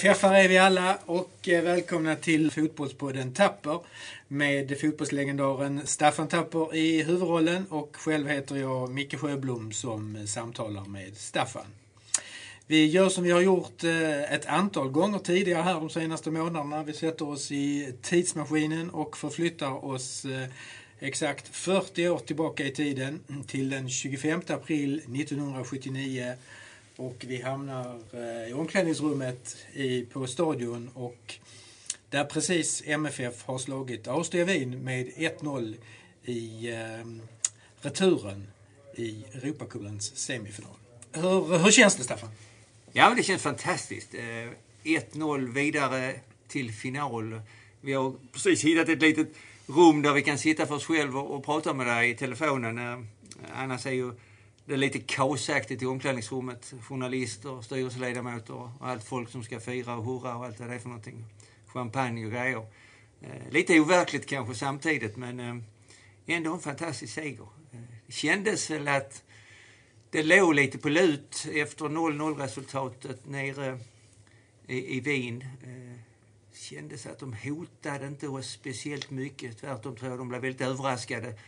Träffar är vi alla och eh, välkomna till Fotbollspodden Tapper med fotbollslegendaren Staffan Tapper i huvudrollen och själv heter jag Micke Sjöblom som samtalar med Staffan. Vi gör som vi har gjort eh, ett antal gånger tidigare här de senaste månaderna. Vi sätter oss i tidsmaskinen och förflyttar oss eh, exakt 40 år tillbaka i tiden till den 25 april 1979 och vi hamnar eh, i omklädningsrummet i, på stadion och där precis MFF har slagit Austria Wien med 1-0 i eh, returen i Europacupens semifinal. Hur, hur känns det Staffan? Ja, men det känns fantastiskt. Eh, 1-0 vidare till final. Vi har precis hittat ett litet rum där vi kan sitta för oss själva och, och prata med dig i telefonen. Eh, annars är ju det är lite kaosaktigt i omklädningsrummet. Journalister, styrelseledamöter och allt folk som ska fira och hurra och allt vad det är för någonting. Champagne och grejer. Eh, lite overkligt kanske samtidigt men eh, ändå en fantastisk seger. Eh, det kändes väl att det låg lite på lut efter 0-0 resultatet nere eh, i, i Wien. Eh, kändes att de hotade inte oss speciellt mycket. Tvärtom tror jag de blev väldigt överraskade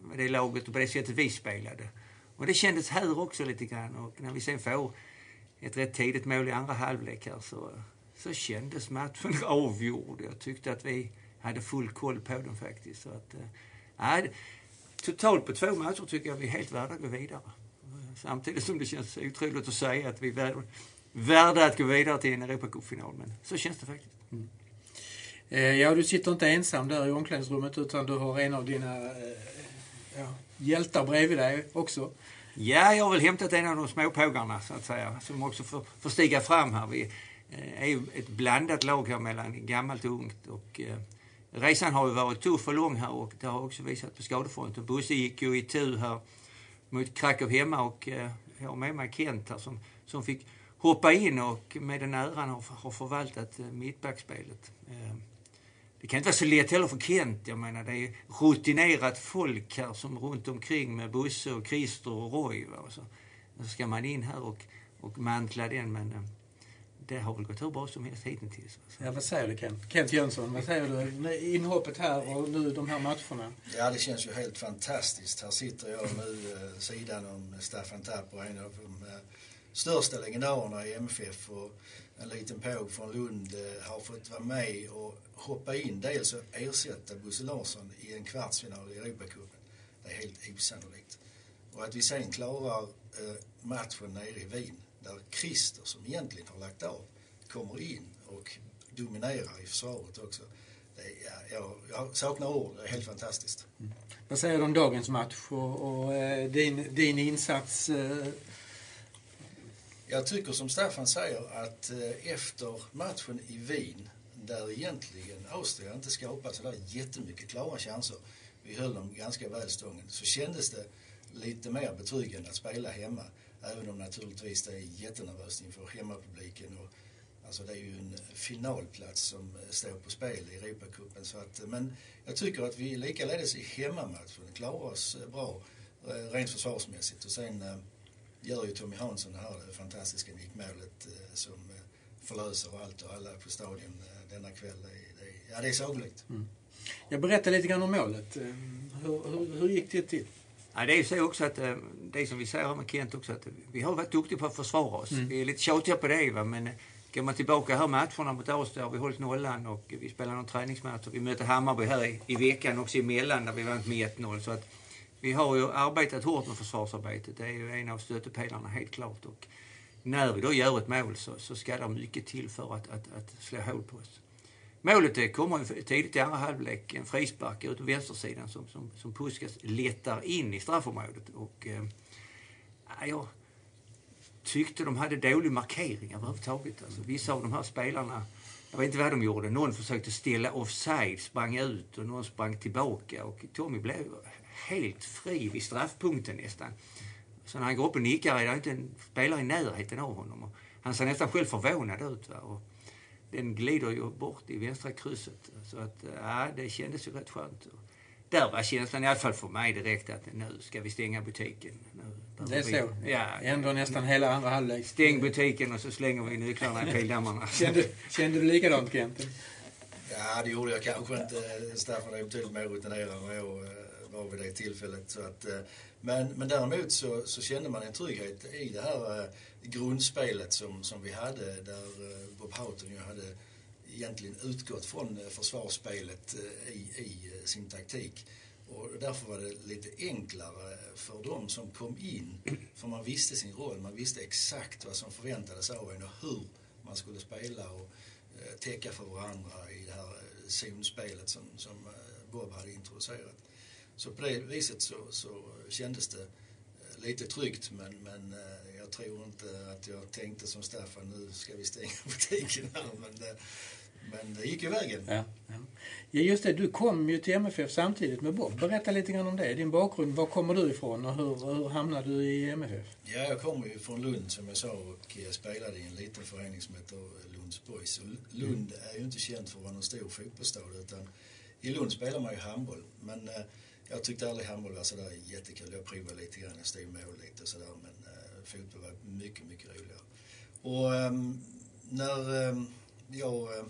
med det laget och på det sättet vi spelade. Och det kändes här också lite grann. Och när vi sen får ett rätt tidigt mål i andra halvlek här så, så kändes matchen avgjord. Jag tyckte att vi hade full koll på den faktiskt. Så att, äh, totalt på två matcher tycker jag vi är helt värda att gå vidare. Samtidigt som det känns otroligt att säga att vi är värda att gå vidare till en Europacupfinal. Men så känns det faktiskt. Mm. Eh, ja, du sitter inte ensam där i omklädningsrummet utan du har en av dina eh, ja, hjältar bredvid dig också. Ja, jag har väl hämtat en av de småpågarna så att säga, som också får, får stiga fram här. Vi eh, är ju ett blandat lag här mellan gammalt och ungt. Och, eh, resan har ju varit tuff och lång här och det har också visat på skadefronten. Bosse gick ju i tur här mot Krakow hemma och eh, jag har med mig Kent här som, som fick hoppa in och med den äran har, har förvaltat eh, mittbackspelet. Eh, det kan inte vara så lätt heller för Kent. Jag menar, det är rutinerat folk här som runt omkring med Bosse och Christer och Roy. Va? Så, så ska man in här och, och mantla den. Men eh, det har väl gått hur bra som helst hittills. Ja, vad säger du Kent? Kent Jönsson, vad säger du? Inhoppet här och nu de här matcherna. Ja, det känns ju helt fantastiskt. Här sitter jag nu eh, sidan om Staffan Tapper, en av de eh, största legendarerna i MFF. Och en liten påg från Lund eh, har fått vara med och hoppa in, dels och ersätta Bosse Larsson i en kvartsfinal i Europacupen. Det är helt osannolikt. Och att vi sen klarar eh, matchen nere i Wien, där Christer, som egentligen har lagt av, kommer in och dominerar i försvaret också. Det, är, jag, jag saknar ord, det är helt fantastiskt. Mm. Vad säger du om dagens match och, och eh, din, din insats eh, jag tycker som Staffan säger att eh, efter matchen i Wien där egentligen Austria inte skapade sådär jättemycket klara chanser. Vi höll dem ganska väl stången. Så kändes det lite mer betryggande att spela hemma. Även om naturligtvis det är jättenervöst inför hemmapubliken. Och, alltså det är ju en finalplats som eh, står på spel i Europacupen. Så att, eh, men jag tycker att vi likaledes i hemmamatchen klarar oss bra rent försvarsmässigt. Och sen gör ju Tommy Hansson det här fantastiska nickmålet som förlöser allt och alla på stadion denna kväll. Det, det, ja, det är sagolikt. Mm. Jag berättar lite grann om målet. Eh, hur, hur, hur gick det till? Ja, det är ju så också att, eh, det som vi säger med Kent också, att vi har varit duktiga på att försvara oss. Mm. Vi är lite tjatiga på det, va? men går man tillbaka här matcherna mot Austria har vi hållit nollan och vi spelar någon träningsmatch. Vi möter Hammarby här i, i veckan också emellan där vi vann med 1-0. Så att vi har ju arbetat hårt med försvarsarbetet. Det är ju en av stötepelarna helt klart. Och när vi då gör ett mål så, så ska det mycket till för att, att, att slå hål på oss. Målet kommer tidigt i andra halvlek. En frispark ut på vänstersidan som, som, som Puskas letar in i straffområdet. Och, eh, jag tyckte de hade dålig markering överhuvudtaget. Alltså, vissa av de här spelarna, jag vet inte vad de gjorde. Någon försökte ställa offside, sprang ut och någon sprang tillbaka. Och Tommy blev helt fri vid straffpunkten nästan. Så när han går upp och nickar är det inte en spelare i närheten av honom. Och han ser nästan själv förvånad ut. Va? Och den glider ju bort i vänstra krysset. Så att, ja, det kändes ju rätt skönt. där var känslan, i alla fall för mig direkt, att nu ska vi stänga butiken. Nu Det är så? Ja. Ändå nästan hela andra halvlek. Stäng butiken och så slänger vi nycklarna i pildammarna. Kände, kände du likadant Kent? Ja, det gjorde jag kanske inte. Staffan är betydligt mer rutinerad än jag var vid det tillfället. Så att, eh, men, men däremot så, så kände man en trygghet i det här eh, grundspelet som, som vi hade där eh, Bob Houghton ju hade egentligen utgått från försvarsspelet i, i sin taktik. Och därför var det lite enklare för dem som kom in. För man visste sin roll, man visste exakt vad som förväntades av en och hur man skulle spela och täcka för varandra i det här zonspelet som, som Bob hade introducerat. Så på det viset så, så kändes det eh, lite tryggt men, men eh, jag tror inte att jag tänkte som Staffan, nu ska vi stänga butiken här. Men det, men det gick ju vägen. Ja, ja. ja, just det. Du kom ju till MFF samtidigt med Bob. Berätta lite grann om det. Din bakgrund. Var kommer du ifrån och hur, hur hamnade du i MFF? Ja, jag kommer ju från Lund som jag sa och eh, spelade i en liten förening som heter Lunds Boys. Och Lund är ju inte känt för att vara någon stor fotbollsstad utan i Lund spelar man ju handboll. Men eh, jag tyckte aldrig handboll var sådär jättekul. Jag provade lite grann, jag stod i mål lite och sådär men eh, fotboll var mycket, mycket roligare. Och eh, när eh, jag eh,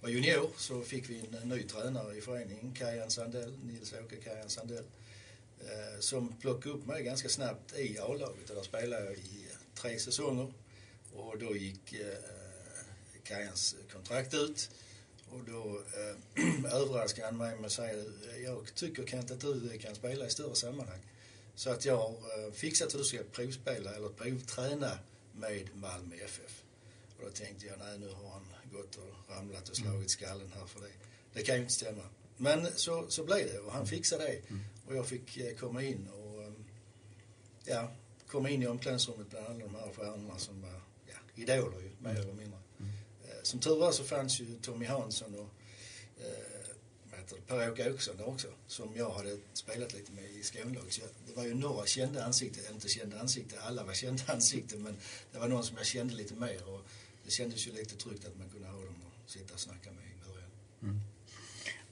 var junior så fick vi en ny tränare i föreningen, Kajan Sandell, Nils-Åke Kajan Sandell eh, som plockade upp mig ganska snabbt i A-laget och där spelade jag i eh, tre säsonger. Och då gick eh, Kajans kontrakt ut och då eh, överraskade han mig med att säga jag tycker Kent att du kan spela i större sammanhang. Så att jag har eh, fixat att du ska provspela eller provträna med Malmö FF. Och då tänkte jag, nej nu har han gått och ramlat och slagit skallen här för det. Det kan ju inte stämma. Men så, så blev det och han fixade det. Och jag fick eh, komma in och eh, ja, komma in i omklädningsrummet bland alla de här stjärnorna som var ja, idoler ju, mer eller mindre. Eh, som tur var så fanns ju Tommy Hansson och eh, Per-Åke Åkesson där också, som jag hade spelat lite med i Skånelaget. Så jag, det var ju några kända ansikten, eller inte kända ansikten, alla var kända ansikten, men det var någon som jag kände lite mer och det kändes ju lite tryggt att man kunde ha dem och sitta och snacka med i början. Mm.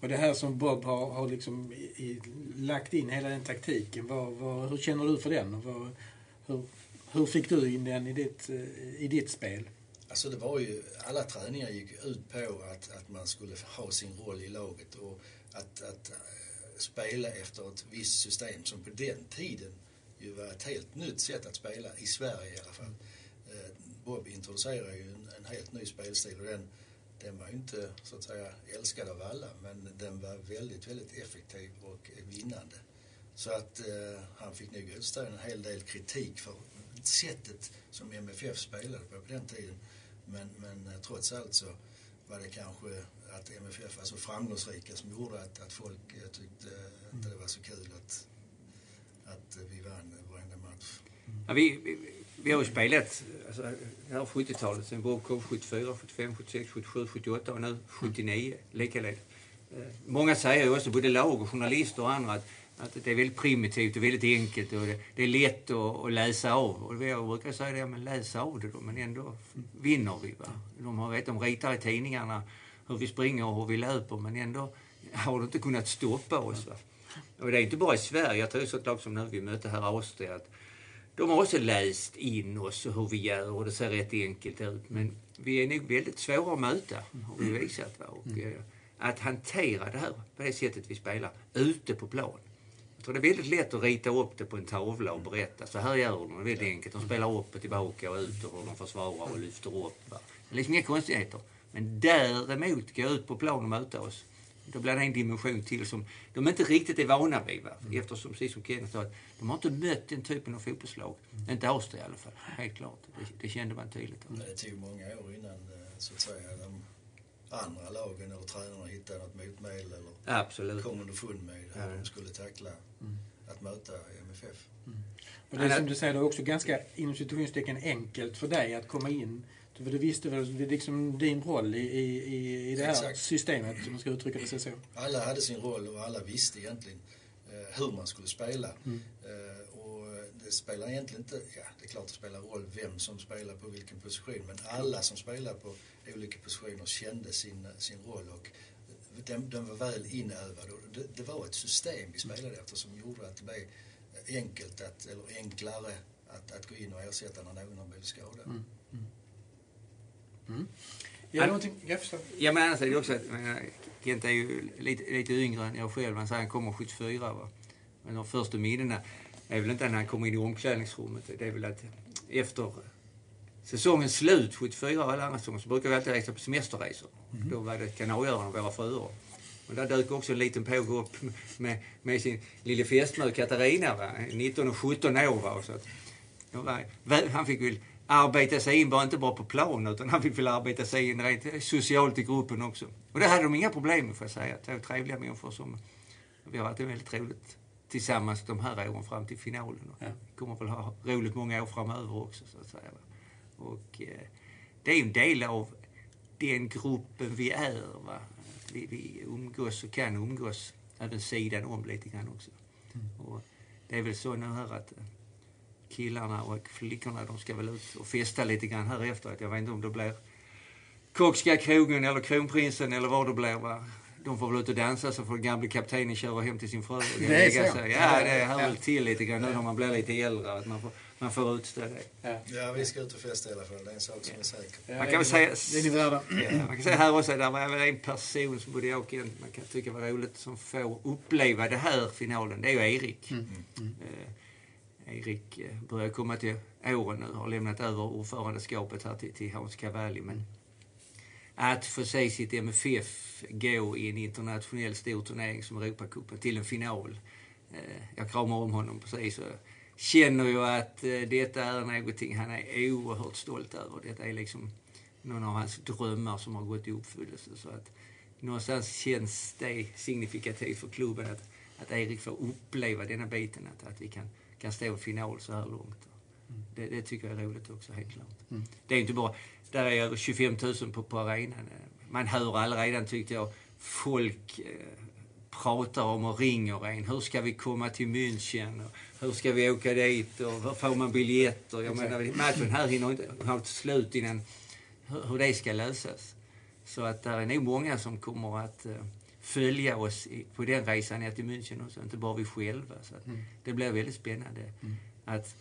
Och det här som Bob har, har liksom i, i, lagt in, hela den taktiken. var, var, hur känner du för den? Och hur, hur fick du in den i ditt, eh, i ditt spel? Alltså det var ju, alla träningar gick ut på att, att man skulle ha sin roll i laget och att, att eh, spela efter ett visst system som på den tiden ju var ett helt nytt sätt att spela, i Sverige i alla fall. Eh, Bob introducerade ju en, en helt ny spelstil och den, den var ju inte så att säga älskad av alla men den var väldigt, väldigt effektiv och vinnande. Så att eh, han fick nog utstå en hel del kritik för sättet som MFF spelade på på den tiden. Men, men eh, trots allt så var det kanske att MFF var så framgångsrika som gjorde att, att folk eh, tyckte eh, inte det var så kul att, att vi vann varenda match. Ja, vi, vi, vi har ju spelat alltså, det här 70-talet, sen Bob kom 74, 75, 76, 77, 78 och nu 79 likaledes. Många säger ju också, både lag och journalister och andra, att, att det är väldigt primitivt och väldigt enkelt och det, det är lätt att, att läsa av. Och jag brukar säga det, men läsa av det då, men ändå vinner vi. Va? De, har, vet, de ritar i tidningarna hur vi springer och hur vi löper, men ändå har de inte kunnat stoppa oss. Va? Och det är inte bara i Sverige, jag tror ett sånt lag som när vi mötte här Austria, att de har också läst in oss och hur vi gör och det ser rätt enkelt ut. Men vi är nog väldigt svåra att möta, har vi visat. Va? Och, eh, att hantera det här på det sättet vi spelar, ute på plan. Tror det är väldigt lätt att rita upp det på en tavla och berätta. Så här gör de, det är väldigt enkelt. De spelar upp och tillbaka och ut och hur de försvarar och lyfter upp. Va? Det är liksom inga konstigheter. Men däremot gå ut på plan och möta oss. Då blir det en dimension till som de inte riktigt är vana vid. Va? Eftersom, precis som Kenneth sa, att de har inte mött den typen av fotbollslag. Inte Austria i alla fall, helt klart. Det, det kände man tydligt. Men det tog många år innan eh, så att säga de andra lagen eller tränarna hittade något motmedel eller Absolut. kom underfund med hur Ja. de skulle tackla att möta MFF. Och det är som du säger, det är också ganska inom situationstecken enkelt för dig att komma in. För du visste väl liksom din roll i, i, i det här Exakt. systemet, om man ska uttrycka det så. Alla hade sin roll och alla visste egentligen eh, hur man skulle spela. Mm. Eh, och det spelar egentligen inte, ja det är klart det spelar roll vem som spelar på vilken position men alla som spelar på olika positioner kände sin, sin roll och den, den var väl inövad och det, det var ett system vi spelade efter som gjorde att det blev enkelt att, eller enklare att, att gå in och ersätta när någon har blivit skadad. Mm. Mm. Mm. Ja, någonting, jag förstår. Ja, men annars är det också att Kent är ju lite, lite yngre än jag själv. Han säger han kommer 74. Va? Men de första minnena är väl inte när han kommer in i omklädningsrummet. Det är väl att efter säsongens slut, 74 och alla andra säsonger, så brukar vi alltid resa på semesterresor. Mm. Då var det Kanarieöarna och våra fruar. Och där dök också en liten påg upp med, med sin lille fästmö Katarina, va? 19 och 17 år. Va? Så att, var, han fick väl arbeta sig in, bara inte bara på plan, utan han fick väl arbeta sig in rent socialt i gruppen också. Och det hade de inga problem med, får jag säga. Två trevliga människor som... Vi har haft väldigt roligt tillsammans de här åren fram till finalen. Ja. kommer väl ha roligt många år framöver också, så att säga. Och eh, det är ju en del av den gruppen vi är. Va? Vi, vi umgås och kan umgås även sidan om lite grann också. Mm. Och det är väl så nu här att killarna och flickorna de ska väl ut och festa lite grann här efteråt. Jag vet inte om det blir Kockska krogen eller Kronprinsen eller vad det blir. Va? De får väl ut och dansa så får gamle kaptenen köra hem till sin fru och lägga sig. Ja, det hör väl till lite grann nu när man blir lite äldre. Att man får, man får utstå det. Ja. ja, vi ska ut och festa i alla fall. Det är en sak som är säker. Ja, man kan väl säga, det är ni värda. Ja, man kan säga här också, där var väl en person som både jag och man kan tycka var roligt som får uppleva det här finalen. Det är ju Erik. Mm. Mm. Uh, Erik eh, börjar komma till åren nu, har lämnat över ordförandeskapet här till, till Hans Cavalli. Men att få se sitt MFF gå i en internationell stor turnering som Europacupen till en final. Eh, jag kramar om honom precis och känner ju att eh, detta är någonting han är oerhört stolt över. Detta är liksom någon av hans drömmar som har gått i uppfyllelse. Så att någonstans känns det signifikativt för klubben att, att Erik får uppleva denna biten, att, att vi kan kan stå i final så här långt. Mm. Det, det, tycker jag är roligt också, helt klart. Mm. Det är inte bara... Där är över 25 000 på, på arenan. Man hör allaredan, tyckte jag, folk eh, pratar om och ringer en. Hur ska vi komma till München? Och hur ska vi åka dit? Och hur får man biljetter? Jag menar, matchen här hinner inte ha ett slut innan hur, det ska lösas. Så att det är nog många som kommer att eh, följa oss på den resan ner till München också, inte bara vi själva. Så mm. Det blir väldigt spännande mm. att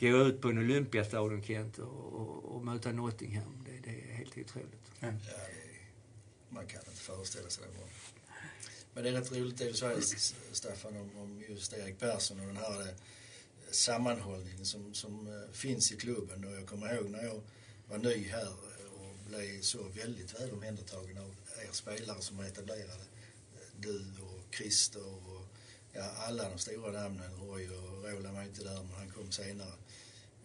gå ut på en Olympiastadion, Kent, och, och, och möta Nottingham. Det, det är helt otroligt. Ja. Ja, man kan inte föreställa sig det. Men det är rätt roligt det du säger, Staffan, om, om just Erik Persson och den här eh, sammanhållningen som, som eh, finns i klubben. Och jag kommer ihåg när jag var ny här och blev så väldigt väl omhändertagen av er spelare som var etablerade. Du och Christer och ja, alla de stora namnen. Roy och Roland var inte där, men han kom senare.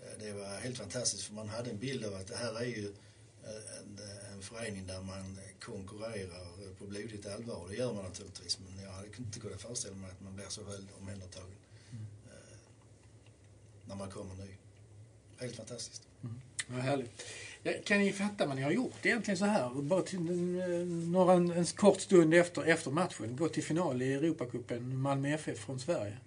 Eh, det var helt fantastiskt för man hade en bild av att det här är ju en, en förening där man konkurrerar på blodigt allvar. Det gör man naturligtvis, men jag hade inte kunnat föreställa mig att man blir så väl omhändertagen mm. Eh, när man kommer ny. Helt fantastiskt. Mm. Vad härligt. Kan ni fatta vad ni har gjort egentligen så här? Bara till, några, en kort stund efter, efter matchen, gått till final i Europacupen, Malmö FF från Sverige.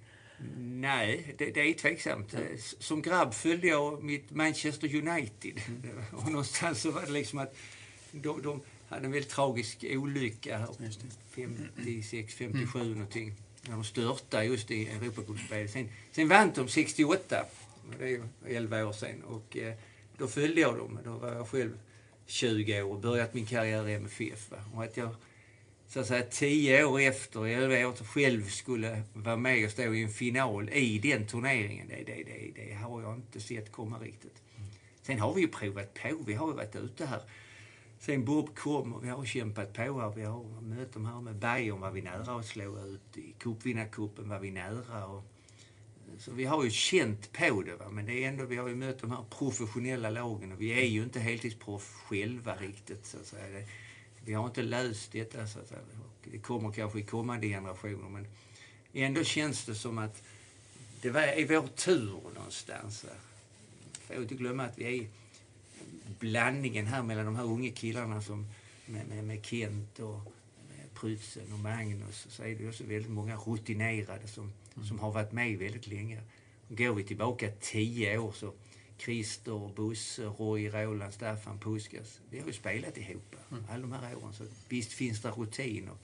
Nej, det, det är tveksamt. Mm. Som grabb följde jag mitt Manchester United. Mm. Och någonstans så var det liksom att de, de hade en väldigt tragisk olycka här. 56, 57 mm. någonting. När de störtade just i Europacupspelet. Sen, sen vann de 68. Det är ju 11 år sedan. Och, eh, då följde jag dem. Då var jag själv 20 år och börjat min karriär i MFF. Va? Och att jag så att säga tio år efter, 11 år själv skulle vara med och stå i en final i den turneringen, det, det, det, det har jag inte sett komma riktigt. Sen har vi ju provat på. Vi har ju varit ute här. Sen Bob kom och vi har kämpat på här. Vi har mött de här med Bayern var vi nära att slå ut. I cupvinnarcupen var vi nära. Och så vi har ju känt på det, va? men det är ändå, vi har ju mött de här professionella lagen och vi är ju inte heltidsproff själva riktigt. Så att säga. Vi har inte löst detta, så att säga. det kommer kanske i kommande generationer, men ändå känns det som att det är vår tur någonstans. Va? Får inte glömma att vi är blandningen här mellan de här unga killarna som med, med, med Kent och Prytzen och Magnus så är det också väldigt många rutinerade som, mm. som har varit med väldigt länge. Går vi tillbaka tio år så Christer, Bosse, Roy, Roland, Staffan, Puskas. Vi har ju spelat ihop mm. alla de här åren. Så visst finns det rutiner.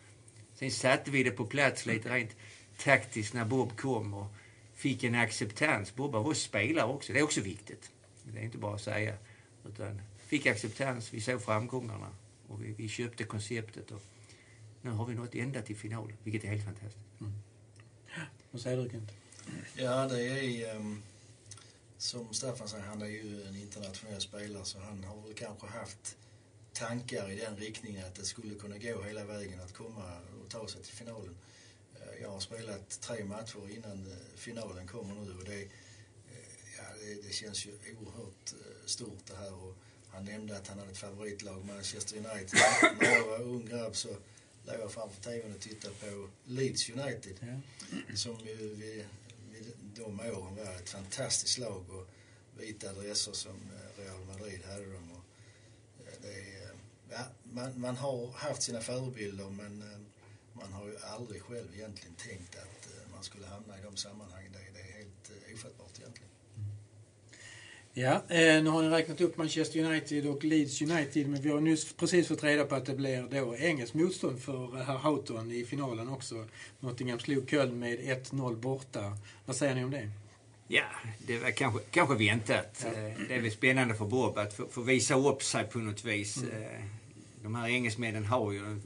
Sen satte vi det på plats lite rent taktiskt när Bob kom och fick en acceptans. Bob var spelare också. Det är också viktigt. Det är inte bara att säga. Utan fick acceptans, vi såg framgångarna och vi, vi köpte konceptet. Och nu har vi nått ända till final, vilket är helt fantastiskt. Mm. Vad säger du Kent? Ja, det är um, som Staffan säger, han är ju en internationell spelare så han har väl kanske haft tankar i den riktningen att det skulle kunna gå hela vägen att komma och ta sig till finalen. Eh, jag har spelat tre matcher innan eh, finalen kommer nu och det, eh, ja, det, det känns ju oerhört stort det här. Och han nämnde att han hade ett favoritlag, Manchester United. När jag var ung grabb så låg jag framför TVn och tittade på Leeds United. Ja. Som ju vid de åren var ett fantastiskt lag och vita adresser som eh, Real Madrid hade de. Och eh, det, eh, ja, man, man har haft sina förebilder men man har ju aldrig själv egentligen tänkt att man skulle hamna i de sammanhangen. Det, är helt ofattbart. Ja, eh, nu har ni räknat upp Manchester United och Leeds United men vi har nyss precis fått reda på att det blir då engelskt motstånd för herr Houghton i finalen också. Nottingham slog Köln med 1-0 borta. Vad säger ni om det? Ja, det var kanske, kanske väntat. Ja. Det är väl spännande för Bob att få, få visa upp sig på något vis. Mm. De här engelsmännen har ju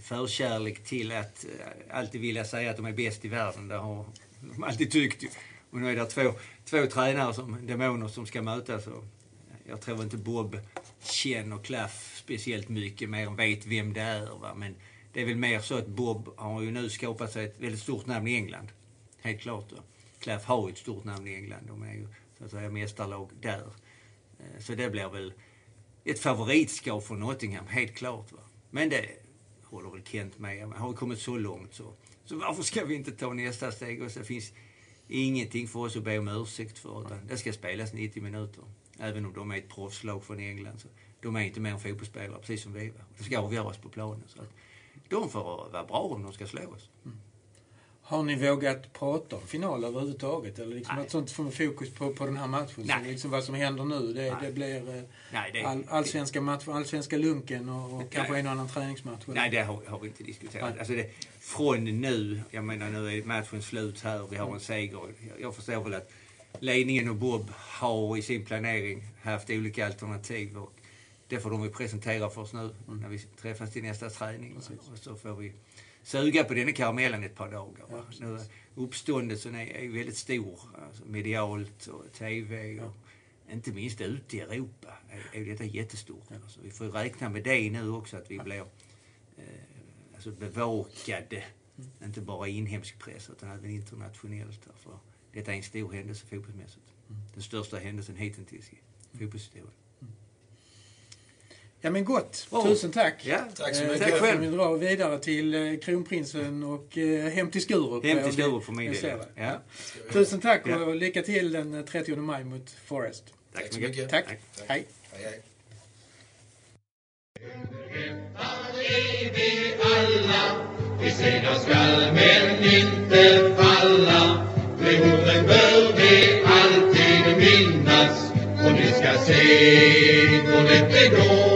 förkärlek till att eh, alltid vilja säga att de är bäst i världen. Det har de alltid tyckt. Och nu är det två, två tränare som demoner som ska mötas. Och jag tror inte Bob känner Klaff speciellt mycket mer än vet vem det är. Va? Men det är väl mer så att Bob har ju nu skapat sig ett väldigt stort namn i England. Helt klart. Då. Klaff har ju ett stort namn i England. De är ju så att säga mästarlag där. Eh, så det blir väl ett favoritskap för Nottingham, helt klart. Va? Men det, håller väl Kent med om. Har vi kommit så långt så, så varför ska vi inte ta nästa steg? Och så finns ingenting för oss att be om ursäkt för. Utan det ska spelas 90 minuter. Även om de är ett proffslag från England. Så de är inte mer än fotbollsspelare, precis som vi. Det ska avgöras på planen. Så att de får vara bra om de ska slå oss. Mm. Har ni vågat prata om final överhuvudtaget? Eller liksom Nej. att sånt får fokus på, på den här matchen? Nej. Så liksom vad som händer nu, det, det blir eh, Nej, det, all, allsvenska, match, allsvenska lunken och, och kanske en annan träningsmatch? Eller? Nej, det har, har, vi inte diskuterat. Alltså det, från nu, jag menar nu är matchen slut här, vi har en seger. Jag, jag förstår väl att ledningen och Bob har i sin planering haft olika alternativ. Och det får de ju presentera för oss nu mm. när vi träffas till nästa träning. Och så får vi suga på den karamellen ett par dagar. Ja, nu, uppståndelsen är, är väldigt stor, alltså medialt och TV och ja. inte minst ute i Europa är, är detta jättestort. Ja. Alltså, vi får räkna med det nu också, att vi blir eh, alltså bevakade. Mm. Inte bara inhemsk press utan även internationellt. För detta är en stor händelse fotbollsmässigt. Mm. Den största händelsen hittills i fotbollshistorien. Ja men gott. Oh. Tusen tack. Ja, tack så mycket. tack själv. Vi drar vidare till eh, kronprinsen och eh, hem till Skurup. Hem till Skurup för min del. Ja. Tusen tack ja. och lycka till den 30 eh, maj mot Forest. Tack, tack så mycket. Tack. tack. Hej. hej, hej. Vi segrar skall men inte falla. Orden bör vi alltid minnas. Och ni ska se då det går